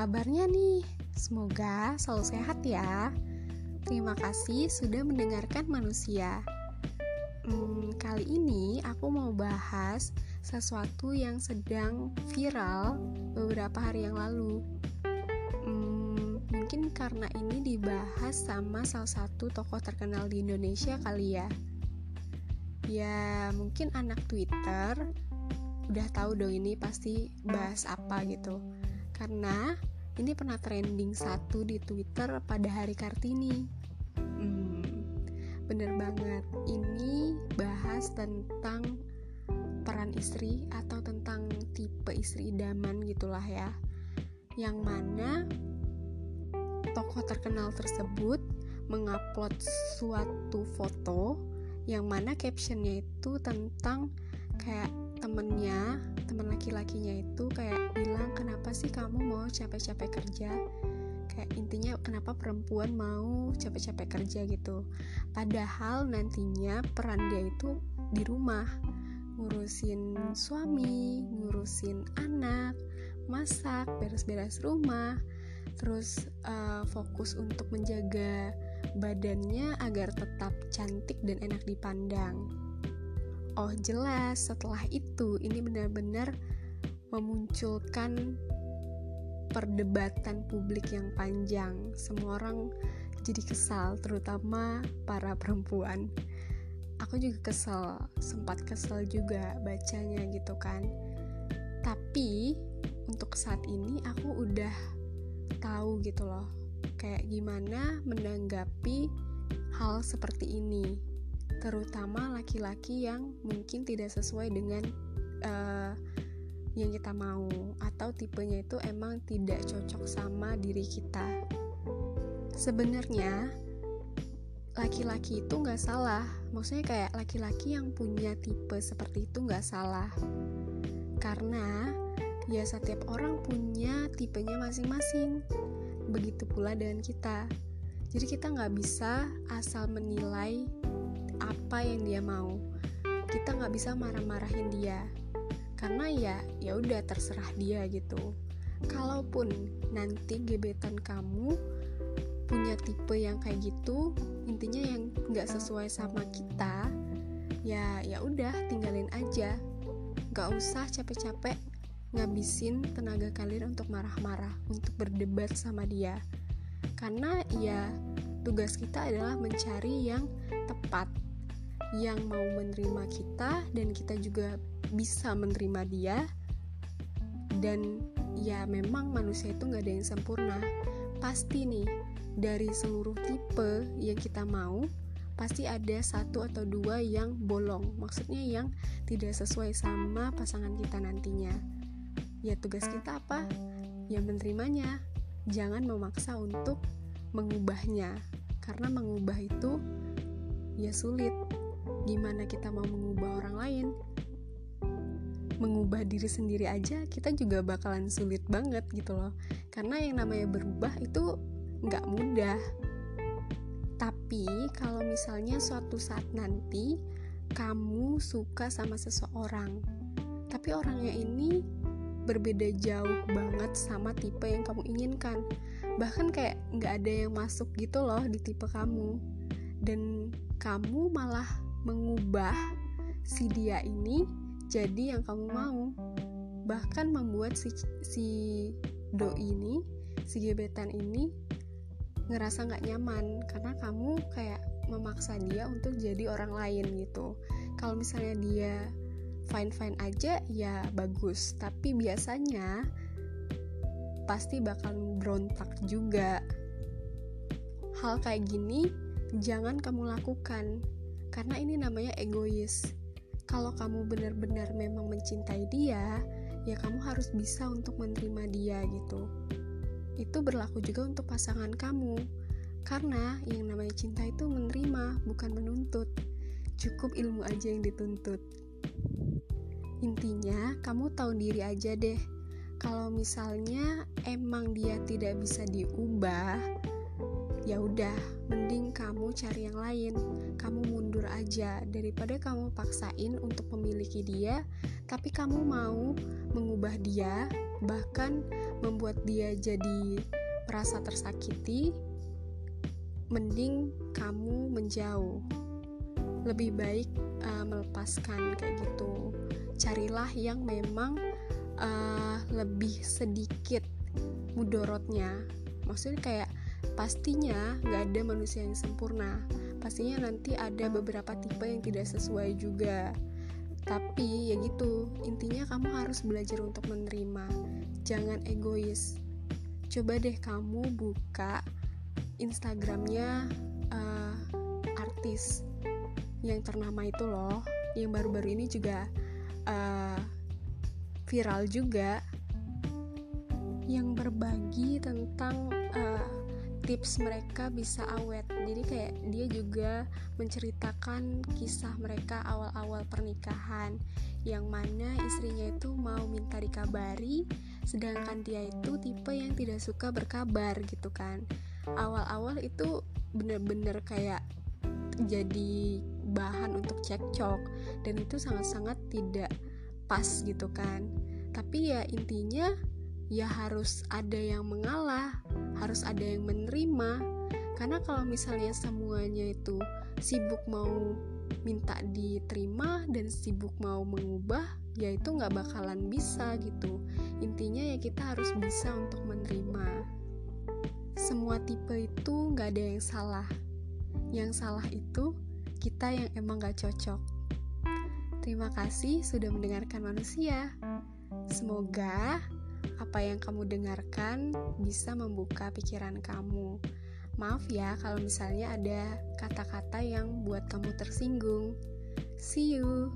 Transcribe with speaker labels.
Speaker 1: kabarnya nih? Semoga selalu sehat ya. Terima kasih sudah mendengarkan manusia. Hmm, kali ini aku mau bahas sesuatu yang sedang viral beberapa hari yang lalu. Hmm, mungkin karena ini dibahas sama salah satu tokoh terkenal di Indonesia kali ya. Ya, mungkin anak Twitter udah tahu dong ini pasti bahas apa gitu karena ini pernah trending satu di Twitter pada hari Kartini. Hmm, bener banget, ini bahas tentang peran istri atau tentang tipe istri idaman gitulah ya. Yang mana tokoh terkenal tersebut mengupload suatu foto yang mana captionnya itu tentang kayak temennya teman laki-lakinya itu kayak bilang kenapa sih kamu mau capek-capek kerja? Kayak intinya kenapa perempuan mau capek-capek kerja? gitu. Padahal nantinya peran dia itu di rumah. Ngurusin suami ngurusin anak masak beres-beres rumah. Terus uh, fokus untuk menjaga badannya agar tetap cantik dan enak dipandang. Oh jelas setelah itu ini benar-benar memunculkan perdebatan publik yang panjang. Semua orang jadi kesal, terutama para perempuan. Aku juga kesel, sempat kesel juga bacanya gitu kan. Tapi untuk saat ini aku udah tahu gitu loh, kayak gimana menanggapi hal seperti ini terutama laki-laki yang mungkin tidak sesuai dengan uh, yang kita mau atau tipenya itu emang tidak cocok sama diri kita. Sebenarnya laki-laki itu nggak salah, maksudnya kayak laki-laki yang punya tipe seperti itu nggak salah, karena ya setiap orang punya tipenya masing-masing. Begitu pula dengan kita. Jadi kita nggak bisa asal menilai apa yang dia mau kita nggak bisa marah-marahin dia karena ya ya udah terserah dia gitu. Kalaupun nanti gebetan kamu punya tipe yang kayak gitu intinya yang nggak sesuai sama kita ya ya udah tinggalin aja. Nggak usah capek-capek ngabisin tenaga kalian untuk marah-marah untuk berdebat sama dia. Karena ya tugas kita adalah mencari yang tepat yang mau menerima kita dan kita juga bisa menerima dia. Dan ya memang manusia itu nggak ada yang sempurna. Pasti nih dari seluruh tipe yang kita mau pasti ada satu atau dua yang bolong. Maksudnya yang tidak sesuai sama pasangan kita nantinya. Ya tugas kita apa? Ya menerimanya. Jangan memaksa untuk mengubahnya. Karena mengubah itu ya sulit gimana kita mau mengubah orang lain. Mengubah diri sendiri aja kita juga bakalan sulit banget gitu loh. Karena yang namanya berubah itu nggak mudah. Tapi kalau misalnya suatu saat nanti kamu suka sama seseorang tapi orangnya ini berbeda jauh banget sama tipe yang kamu inginkan. Bahkan kayak nggak ada yang masuk gitu loh di tipe kamu. Dan kamu malah mengubah si dia ini jadi yang kamu mau. Bahkan membuat si, si do ini si gebetan ini ngerasa nggak nyaman. Karena kamu kayak memaksa dia untuk jadi orang lain gitu. Kalau misalnya dia fine fine aja ya bagus. Tapi biasanya pasti bakal berontak juga. Hal kayak gini jangan kamu lakukan karena ini namanya egois. Kalau kamu benar-benar memang mencintai dia, ya kamu harus bisa untuk menerima dia gitu. Itu berlaku juga untuk pasangan kamu. Karena yang namanya cinta itu menerima, bukan menuntut. Cukup ilmu aja yang dituntut. Intinya, kamu tahu diri aja deh. Kalau misalnya emang dia tidak bisa diubah, ya udah mending kamu cari yang lain. Kamu mundur aja daripada kamu paksain untuk memiliki dia tapi kamu mau mengubah dia bahkan membuat dia jadi merasa tersakiti mending kamu menjauh. Lebih baik uh, melepaskan kayak gitu. Carilah yang memang uh, lebih sedikit mudorotnya. Maksudnya kayak pastinya nggak ada manusia yang sempurna. Pastinya nanti ada beberapa tipe yang tidak sesuai juga. Tapi ya gitu. Intinya kamu harus belajar untuk menerima. Jangan egois. Coba deh kamu buka instagramnya uh, artis yang ternama itu loh. Yang baru-baru ini juga uh, viral juga. Yang berbagi tentang uh, tips mereka bisa awet. Jadi kayak dia juga menceritakan kisah mereka awal-awal pernikahan yang mana istrinya itu mau minta dikabari sedangkan dia itu tipe yang tidak suka berkabar gitu kan. Awal-awal itu bener-bener kayak jadi bahan untuk cekcok dan itu sangat-sangat tidak pas gitu kan. Tapi ya intinya ya harus ada yang mengalah, harus ada yang menerima. Karena kalau misalnya semuanya itu sibuk mau minta diterima dan sibuk mau mengubah, ya itu nggak bakalan bisa gitu. Intinya ya kita harus bisa untuk menerima. Semua tipe itu nggak ada yang salah. Yang salah itu kita yang emang gak cocok. Terima kasih sudah mendengarkan manusia. Semoga apa yang kamu dengarkan bisa membuka pikiran kamu. Maaf ya kalau misalnya ada kata-kata yang buat kamu tersinggung. See you.